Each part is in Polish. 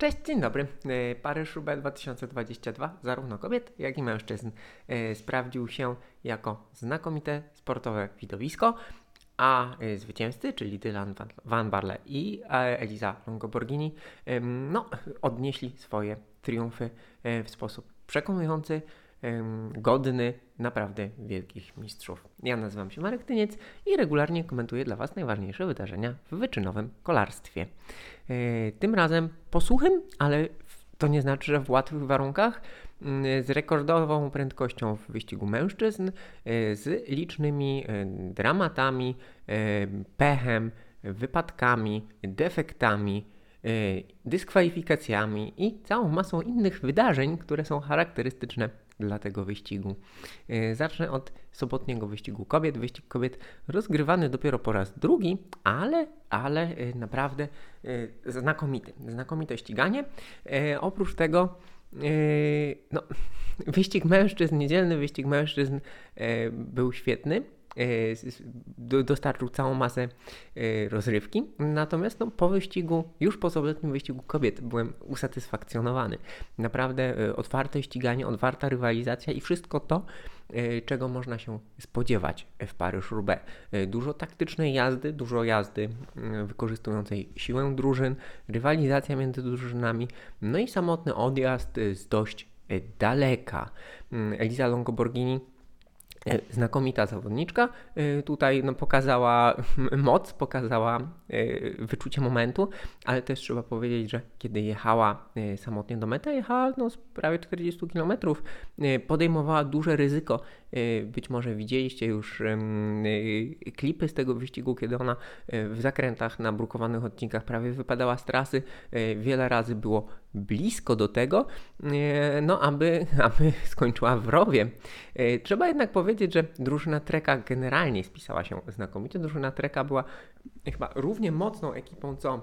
Cześć, dzień dobry. E, Paryż Roubaix 2022 zarówno kobiet, jak i mężczyzn e, sprawdził się jako znakomite sportowe widowisko, a e, zwycięzcy, czyli Dylan Van- Barle i Eliza Longoborghini, no, odnieśli swoje triumfy w sposób przekonujący, godny naprawdę wielkich mistrzów. Ja nazywam się Marek Tyniec i regularnie komentuję dla Was najważniejsze wydarzenia w wyczynowym kolarstwie. E, Tym razem po suchym, ale to nie znaczy, że w łatwych warunkach, mm, z rekordową prędkością w wyścigu mężczyzn, e, z licznymi e, dramatami, pechem, wypadkami, defektami, dyskwalifikacjami i całą masą innych wydarzeń, które są charakterystyczne dla tego wyścigu. E, Zacznę od sobotniego wyścigu kobiet. Wyścig kobiet rozgrywany dopiero po raz drugi, ale, ale e, naprawdę e, znakomity. Znakomite ściganie. Oprócz tego no, wyścig mężczyzn, niedzielny wyścig mężczyzn był świetny. E, Dostarczył całą masę e, rozrywki. Natomiast no, po wyścigu, już po sobotnim wyścigu kobiet, byłem usatysfakcjonowany. Naprawdę e, otwarte ściganie, otwarta rywalizacja i wszystko to, czego można się spodziewać w Paryż-Roubaix. Dużo taktycznej jazdy, dużo jazdy mm, wykorzystującej siłę drużyn, rywalizacja między drużynami, no i samotny odjazd z dość daleka. Mm, Eliza Longoborghini E, Znakomita zawodniczka. E, Tutaj no, pokazała moc, pokazała e, wyczucie momentu, ale też trzeba powiedzieć, że kiedy jechała e, samotnie do mety, jechała no, z prawie 40 km, podejmowała duże ryzyko. E, Być może widzieliście już e, klipy z tego wyścigu, kiedy ona e, w zakrętach na brukowanych odcinkach prawie wypadała z trasy. E, Wiele razy było blisko do tego, e, no aby, aby skończyła w rowie. E, Trzeba jednak powiedzieć, że drużyna Treka generalnie spisała się znakomicie. Drużyna Treka była chyba równie mocną ekipą co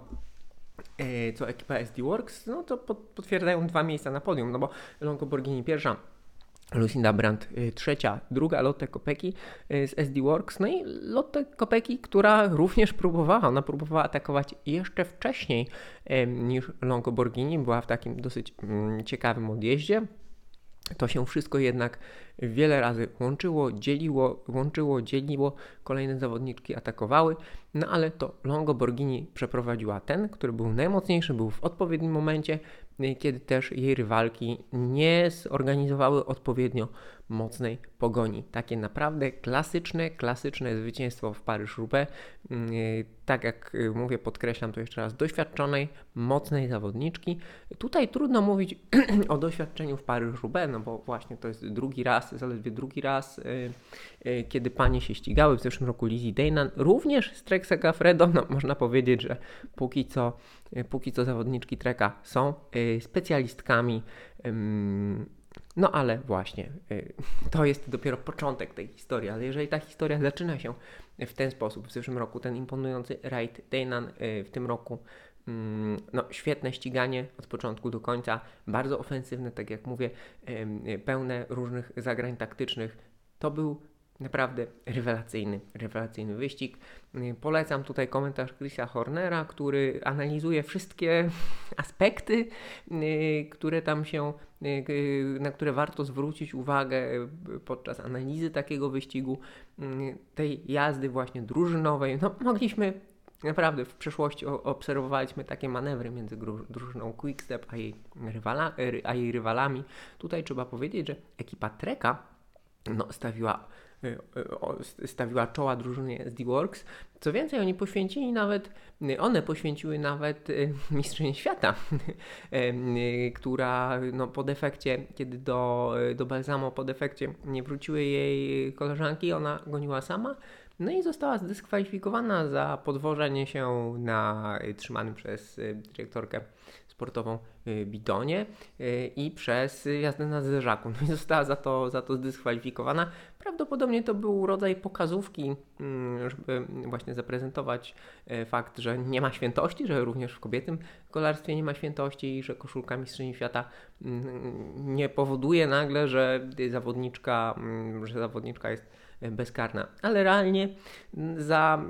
e, co ekipa SD Works, no to pot- potwierdzają dwa miejsca na podium, no bo Longoborghini pierwsza, Lucinda Brandt y, trzecia, druga Lotte Kopeki y, z SD Works, no i Lotte Kopeki, która również próbowała, ona próbowała atakować jeszcze wcześniej niż Longoborghini, była w takim dosyć mm, ciekawym odjeździe. To się wszystko jednak wiele razy łączyło, dzieliło, łączyło, dzieliło, kolejne zawodniczki atakowały, no ale to Longoborghini przeprowadziła ten, który był najmocniejszy, był w odpowiednim momencie, kiedy też jej rywalki nie zorganizowały odpowiednio mocnej pogoni. Takie naprawdę klasyczne, klasyczne zwycięstwo w Paryż-Roubaix. Y, Tak jak y, mówię, podkreślam to jeszcze raz, doświadczonej, mocnej zawodniczki. Tutaj trudno mówić o doświadczeniu w Paryż-Roubaix, no bo właśnie to jest drugi raz, zaledwie drugi raz, y, kiedy panie się ścigały. W zeszłym roku Lizzie Deynan, również z Trek Segafredo, no można powiedzieć, że póki co, y, póki co zawodniczki Treka są y, specjalistkami. No ale właśnie, to jest dopiero początek tej historii, ale jeżeli ta historia zaczyna się w ten sposób, w zeszłym roku ten imponujący raid Deynan, y, w tym roku mm, no, świetne ściganie od początku do końca, bardzo ofensywne, tak jak mówię, pełne różnych zagrań taktycznych. To był naprawdę rewelacyjny, rewelacyjny wyścig. Polecam tutaj komentarz Chrisa Hornera, który analizuje wszystkie aspekty, które tam się, na które warto zwrócić uwagę podczas analizy takiego wyścigu, tej jazdy właśnie drużynowej. No, mogliśmy naprawdę w przeszłości obserwowaliśmy takie manewry między drużyną Quickstep a jej, rywala, ry- a jej rywalami. Tutaj trzeba powiedzieć, że ekipa Treka no, stawiła, stawiła czoła drużynie SD Works. Co więcej, oni poświęcili nawet, y, one poświęciły nawet y, mistrzyni świata, y, która no, po defekcie, kiedy do, do Balsamo po defekcie nie wróciły jej koleżanki, ona goniła sama. No i została zdyskwalifikowana za podwożenie się na y, trzymanym przez y, dyrektorkę sportową y, bidonie y, i przez y, jazdę na zderzaku. No i została za to, za to zdyskwalifikowana. Prawdopodobnie to był rodzaj pokazówki, mm, żeby właśnie zaprezentować e, fakt, że nie ma świętości, że również w kobietym kolarstwie nie ma świętości i że koszulka mistrzyni świata mm, nie powoduje nagle, że zawodniczka, mm, że zawodniczka jest bezkarna. Ale realnie za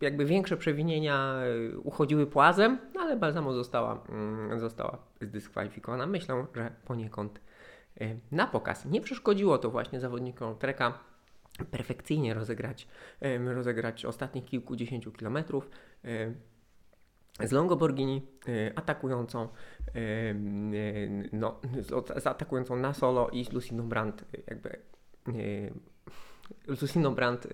jakby większe przewinienia uchodziły płazem, ale Balsamo została, została zdyskwalifikowana. Myślę, że poniekąd na pokaz. Nie przeszkodziło to właśnie zawodnikom Treka perfekcyjnie rozegrać, rozegrać ostatnich kilkudziesięciu kilometrów z Longoborgini atakującą, no, z atakującą na solo i z Luciną Brandt jakby Luciną Brandt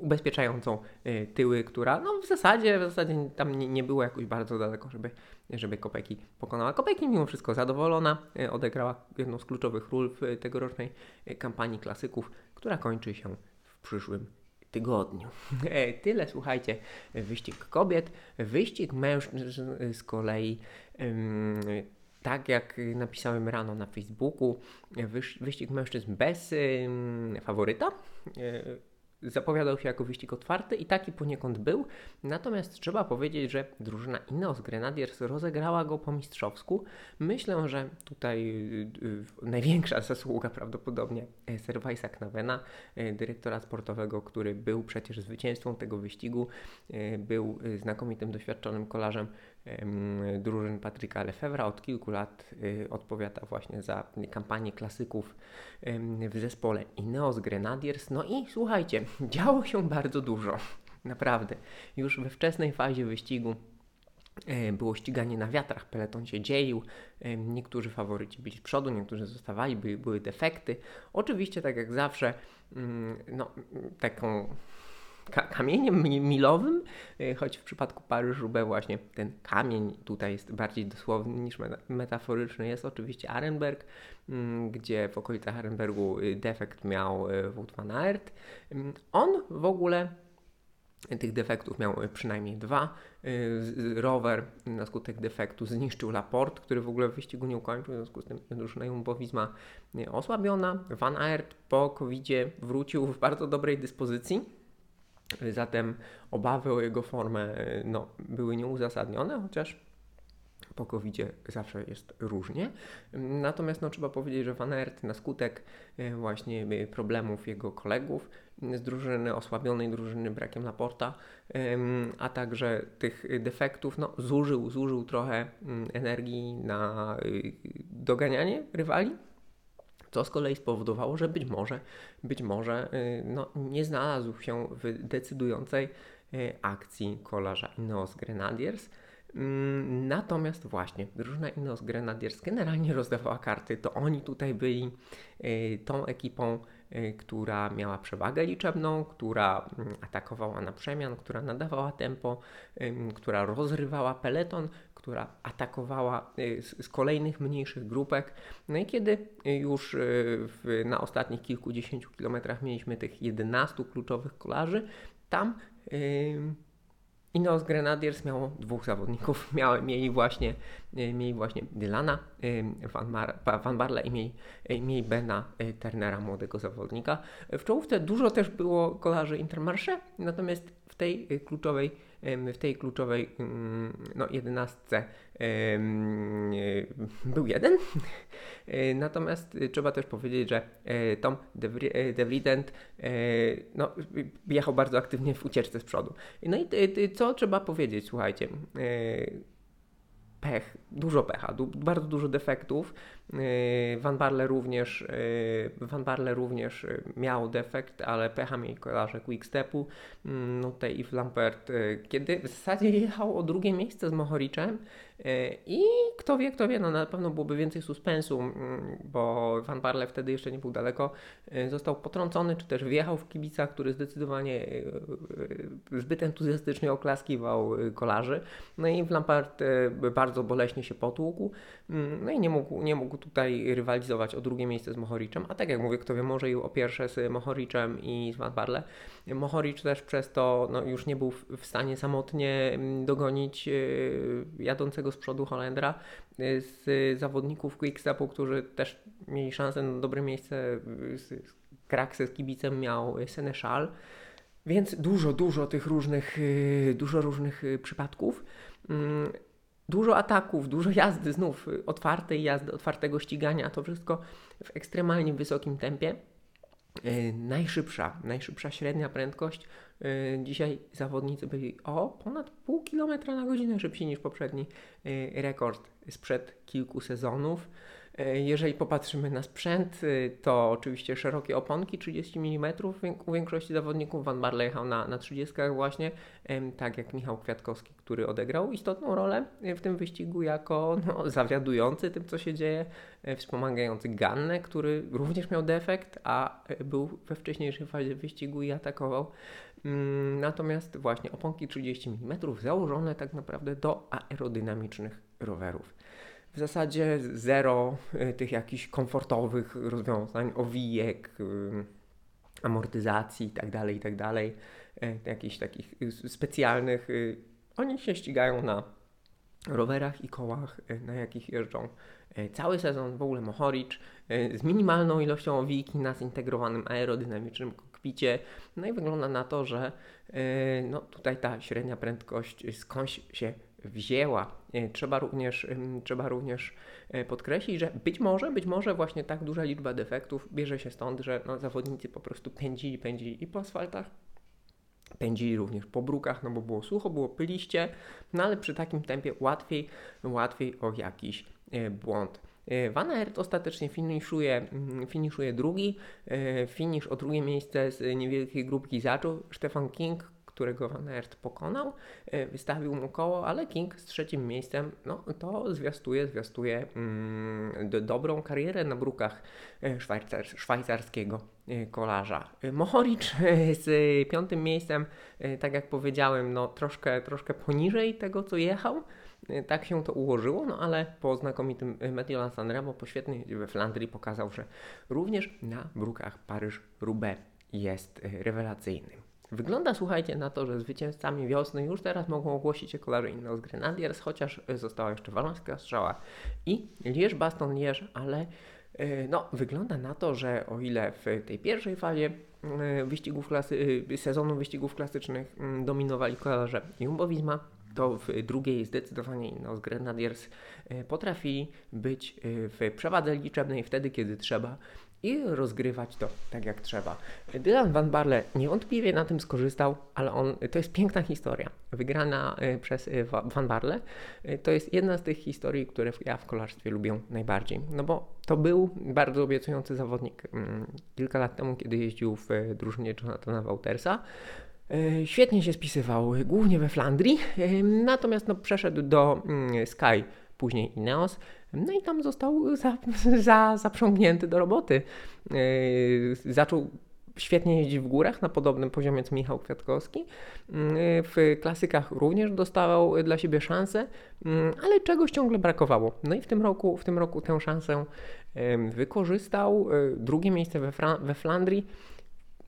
ubezpieczającą y, tyły, która no w zasadzie, w zasadzie tam nie, nie było jakoś bardzo daleko, żeby, żeby Kopeki pokonała. Kopeki mimo wszystko zadowolona, y, odegrała jedną z kluczowych ról w tegorocznej y, kampanii klasyków, która kończy się w przyszłym tygodniu. E, tyle, słuchajcie, wyścig kobiet. Wyścig mężczyzn z kolei tak jak napisałem rano na Facebooku, wyścig mężczyzn bez faworyta. E, zapowiadał się jako wyścig otwarty i taki poniekąd był. Natomiast trzeba powiedzieć, że drużyna Ineos Grenadiers rozegrała go po mistrzowsku. Myślę, że tutaj y, y, największa zasługa prawdopodobnie Serwajsa Knawena, e, dyrektora sportowego, który był przecież zwycięzcą tego wyścigu, był znakomitym, doświadczonym kolarzem drużyn Patryka Lefevra. Od kilku lat y, odpowiada właśnie za kampanię klasyków w zespole Ineos Grenadiers. No i słuchajcie, działo się bardzo dużo. Naprawdę. Już we wczesnej fazie wyścigu e, było ściganie na wiatrach, peleton się dzielił, niektórzy faworyci byli z przodu, niektórzy zostawali, były, były defekty. Oczywiście, tak jak zawsze, mm, no, taką kamieniem milowym, y, choć w przypadku Paryż-Roubaix właśnie ten kamień tutaj jest bardziej dosłowny niż metaforyczny. Jest oczywiście Arenberg, mm, gdzie w okolicach Arenbergu y, defekt miał y, Wout van Aert. Mm, on w ogóle tych defektów miał przynajmniej dwa. Rower na skutek defektu zniszczył Laport, który w ogóle wyścigu nie ukończył, w związku z tym drużyna Jumbo-Visma osłabiona. Van Aert po covid wrócił w bardzo dobrej dyspozycji Zatem obawy o jego formę no, były nieuzasadnione, chociaż po covid zawsze jest różnie. Natomiast no, trzeba powiedzieć, że Van Aert na skutek e, właśnie e, problemów jego kolegów z drużyny, osłabionej drużyny brakiem Laporta, a także tych defektów, no, zużył, zużył trochę mm, energii na e, doganianie rywali, co z kolei spowodowało, że być może, być może y, no, nie znalazł się w decydującej y, akcji kolarza Ineos Grenadiers. Mm, natomiast właśnie drużyna Ineos Grenadiers generalnie rozdawała karty, to oni tutaj byli y, tą ekipą, która miała przewagę liczebną, która mm, atakowała na przemian, która nadawała tempo, która rozrywała peleton, która atakowała y, z, kolejnych mniejszych grupek. No i kiedy już y, na ostatnich kilkudziesięciu kilometrach mieliśmy tych 11 kluczowych kolarzy, tam yy, Ineos Grenadiers miało dwóch zawodników. Miały, mieli, właśnie, y, mieli właśnie Dylana Van, Mar, Van Barle i mieli, mieli Bena Turnera, młodego zawodnika. W czołówce dużo też było kolarzy Intermarché, natomiast w tej kluczowej w tej kluczowej mm, no, jedenastce był jeden. E, natomiast trzeba też powiedzieć, że e, Tom De Vliet e, no, jechał bardzo aktywnie w ucieczce z przodu. No i co trzeba powiedzieć, słuchajcie, pech, dużo pecha, du bardzo dużo defektów. Yy, Van Barle również, yy, Van Barle również yy, miał defekt, ale pecha mieli kolarze Quickstepu. Mm, no tutaj Yves Lampert, kiedy w zasadzie jechał o drugie miejsce z Mohoriczem, i kto wie, kto wie, no na pewno byłoby więcej suspensu, mm, bo Van Barle wtedy jeszcze nie był daleko. Został potrącony, czy też wjechał w kibica, który zdecydowanie zbyt entuzjastycznie oklaskiwał kolarzy. No i Lampard bardzo boleśnie się potłukł. Mm, no i nie mógł, nie mógł tutaj rywalizować o drugie miejsce z Mohoriczem. A tak jak mówię, kto wie, może i o pierwsze z Mohoriczem i z Van Barle. Mohoricz też przez to no, już nie był w stanie samotnie mm, dogonić jadącego z przodu Holendra, y, z zawodników Quickstepu, którzy też mieli szansę na dobre miejsce. Kraksy z kibicem miał Seneszal. Więc dużo, dużo tych różnych, y, dużo różnych y, przypadków. Dużo ataków, dużo jazdy, znów otwartej jazdy, otwartego ścigania, to wszystko w ekstremalnie wysokim tempie. E, najszybsza, najszybsza średnia prędkość. E, dzisiaj zawodnicy byli o ponad pół kilometra na godzinę szybsi niż poprzedni rekord sprzed kilku sezonów. E, jeżeli popatrzymy na sprzęt, y, to oczywiście szerokie oponki 30 mm u większości zawodników. Van Barle jechał na, na 30 właśnie, tak jak Michał Kwiatkowski, który odegrał istotną rolę w tym wyścigu jako no, zawiadujący tym, co się dzieje, e, wspomagający Gannę, który również miał defekt, a był we wcześniejszej fazie wyścigu i atakował. Mm, natomiast właśnie oponki 30 mm założone tak naprawdę do aerodynamicznych rowerów w zasadzie zero y, tych jakichś komfortowych rozwiązań, owijek, y, amortyzacji itd., tak itd., tak y, jakichś takich specjalnych. Oni się ścigają na rowerach i kołach, na jakich jeżdżą cały sezon, w ogóle Mohoric, z minimalną ilością owijki na zintegrowanym aerodynamicznym kokpicie. No i wygląda na to, że no, tutaj ta średnia prędkość skądś się wzięła. E, trzeba również, trzeba również e, podkreślić, że być może, być może właśnie tak duża liczba defektów bierze się stąd, że no, zawodnicy po prostu pędzili, pędzili i po asfaltach, pędzili również po brukach, no bo było sucho, było pyliście, no ale przy takim tempie łatwiej, łatwiej o jakiś e, błąd. Van Aert ostatecznie finiszuje, mm, finiszuje drugi. Finisz o drugie miejsce z niewielkiej grupki zaczął Stefan King, którego Van Aert pokonał, e, wystawił mu koło, ale King z trzecim miejscem, no to zwiastuje, zwiastuje mm, do, dobrą karierę na brukach e, szwajcar, szwajcarskiego e, kolarza. Mohoric z piątym miejscem, tak jak powiedziałem, no troszkę, troszkę poniżej tego, co jechał, tak się to ułożyło, no ale po znakomitym Metiola Sanremo, po świetnej we Flandrii pokazał, że również na brukach Paryż-Roubaix jest rewelacyjny. Wygląda, słuchajcie, na to, że zwycięzcami wiosny już teraz mogą ogłosić się kolarze Ineos Grenadiers, chociaż została jeszcze walońska strzała i Lierz Baston Lierz, ale e, no, wygląda na to, że o ile w tej pierwszej fazie e, wyścigów klasy, e, sezonu wyścigów klasycznych mm, dominowali kolarze Jumbo-Visma, to w drugiej zdecydowanie Ineos Grenadiers potrafili być w przewadze liczebnej wtedy, kiedy trzeba i rozgrywać to tak jak trzeba. Dylan Van Barle niewątpliwie na tym skorzystał, ale on, to jest piękna historia. Wygrana e, przez e, Van Barle e, to jest jedna z tych historii, które ja w kolarstwie lubię najbardziej. No bo to był bardzo obiecujący zawodnik. Mm, kilka lat temu, kiedy jeździł w drużynie Jonathana Waltersa, Świetnie się spisywał, głównie we Flandrii, natomiast no, przeszedł do mm, Sky, później Ineos, no i tam został za, za, zaprzągnięty do roboty. Yy, zaczął świetnie jeździć w górach na podobnym poziomie co Michał Kwiatkowski. W klasykach również dostawał dla siebie szansę, yy, ale czegoś ciągle brakowało. No i w tym roku, w tym roku tę szansę wykorzystał. Drugie miejsce we, we Flandrii.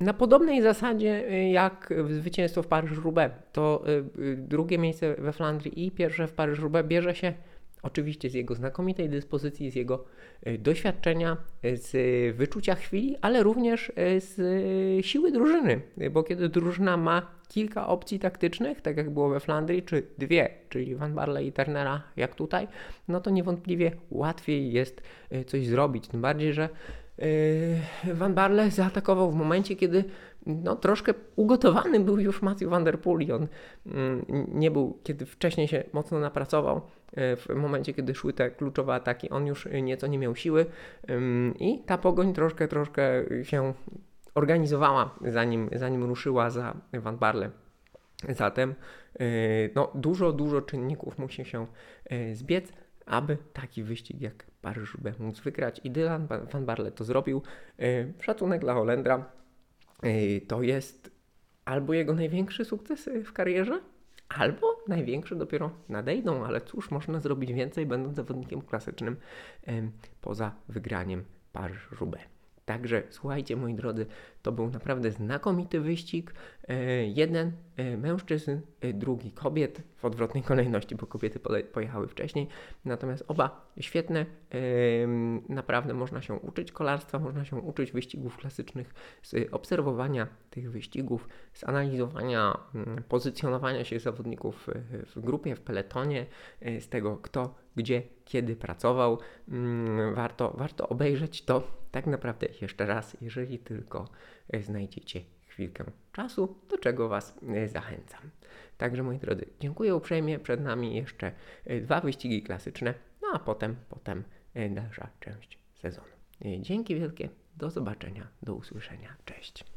Na podobnej zasadzie jak zwycięstwo w Paryż-Roubaix. To drugie miejsce we Flandrii i pierwsze w Paryż-Roubaix bierze się Oczywiście z jego znakomitej dyspozycji, z jego doświadczenia, z wyczucia chwili, ale również z siły drużyny, bo kiedy drużyna ma kilka opcji taktycznych, tak jak było we Flandrii, czy dwie, czyli Van Barley i Turnera, jak tutaj, no to niewątpliwie łatwiej jest coś zrobić. Tym bardziej, że Van Barle zaatakował w momencie, kiedy no, troszkę ugotowany był już Matthew Van Der Poel i on mm, nie był, kiedy wcześniej się mocno napracował, e, w momencie, kiedy szły te kluczowe ataki, on już nieco nie miał siły i ta pogoń troszkę, troszkę się organizowała, zanim, zanim ruszyła za Van Barle. Zatem no, dużo, dużo czynników musi się zbiec, aby taki wyścig jak Paryż-Roubaix móc wygrać i Dylan Van Barle to zrobił. Szacunek dla Holendra, to jest albo jego największy sukces w karierze, albo największy dopiero nadejdą, ale cóż, można zrobić więcej, będąc zawodnikiem klasycznym poza wygraniem Paryż-Roubaix. Także słuchajcie, moi drodzy, to był naprawdę znakomity wyścig. E, jeden e, mężczyzn, e, drugi kobiet w odwrotnej kolejności, bo kobiety pojechały wcześniej. Natomiast oba świetne. Naprawdę można się uczyć kolarstwa, można się uczyć wyścigów klasycznych, z obserwowania tych wyścigów, z analizowania mm, pozycjonowania się zawodników w grupie, w peletonie, z tego kto, gdzie, kiedy pracował. Mm, warto, warto obejrzeć to tak naprawdę jeszcze raz, jeżeli tylko e, znajdziecie chwilkę czasu, do czego Was e, zachęcam. Także moi drodzy, dziękuję uprzejmie. Przed nami jeszcze e, dwa wyścigi klasyczne, no a potem, potem dalsza część sezonu. Dzięki wielkie, do zobaczenia, do usłyszenia. Cześć.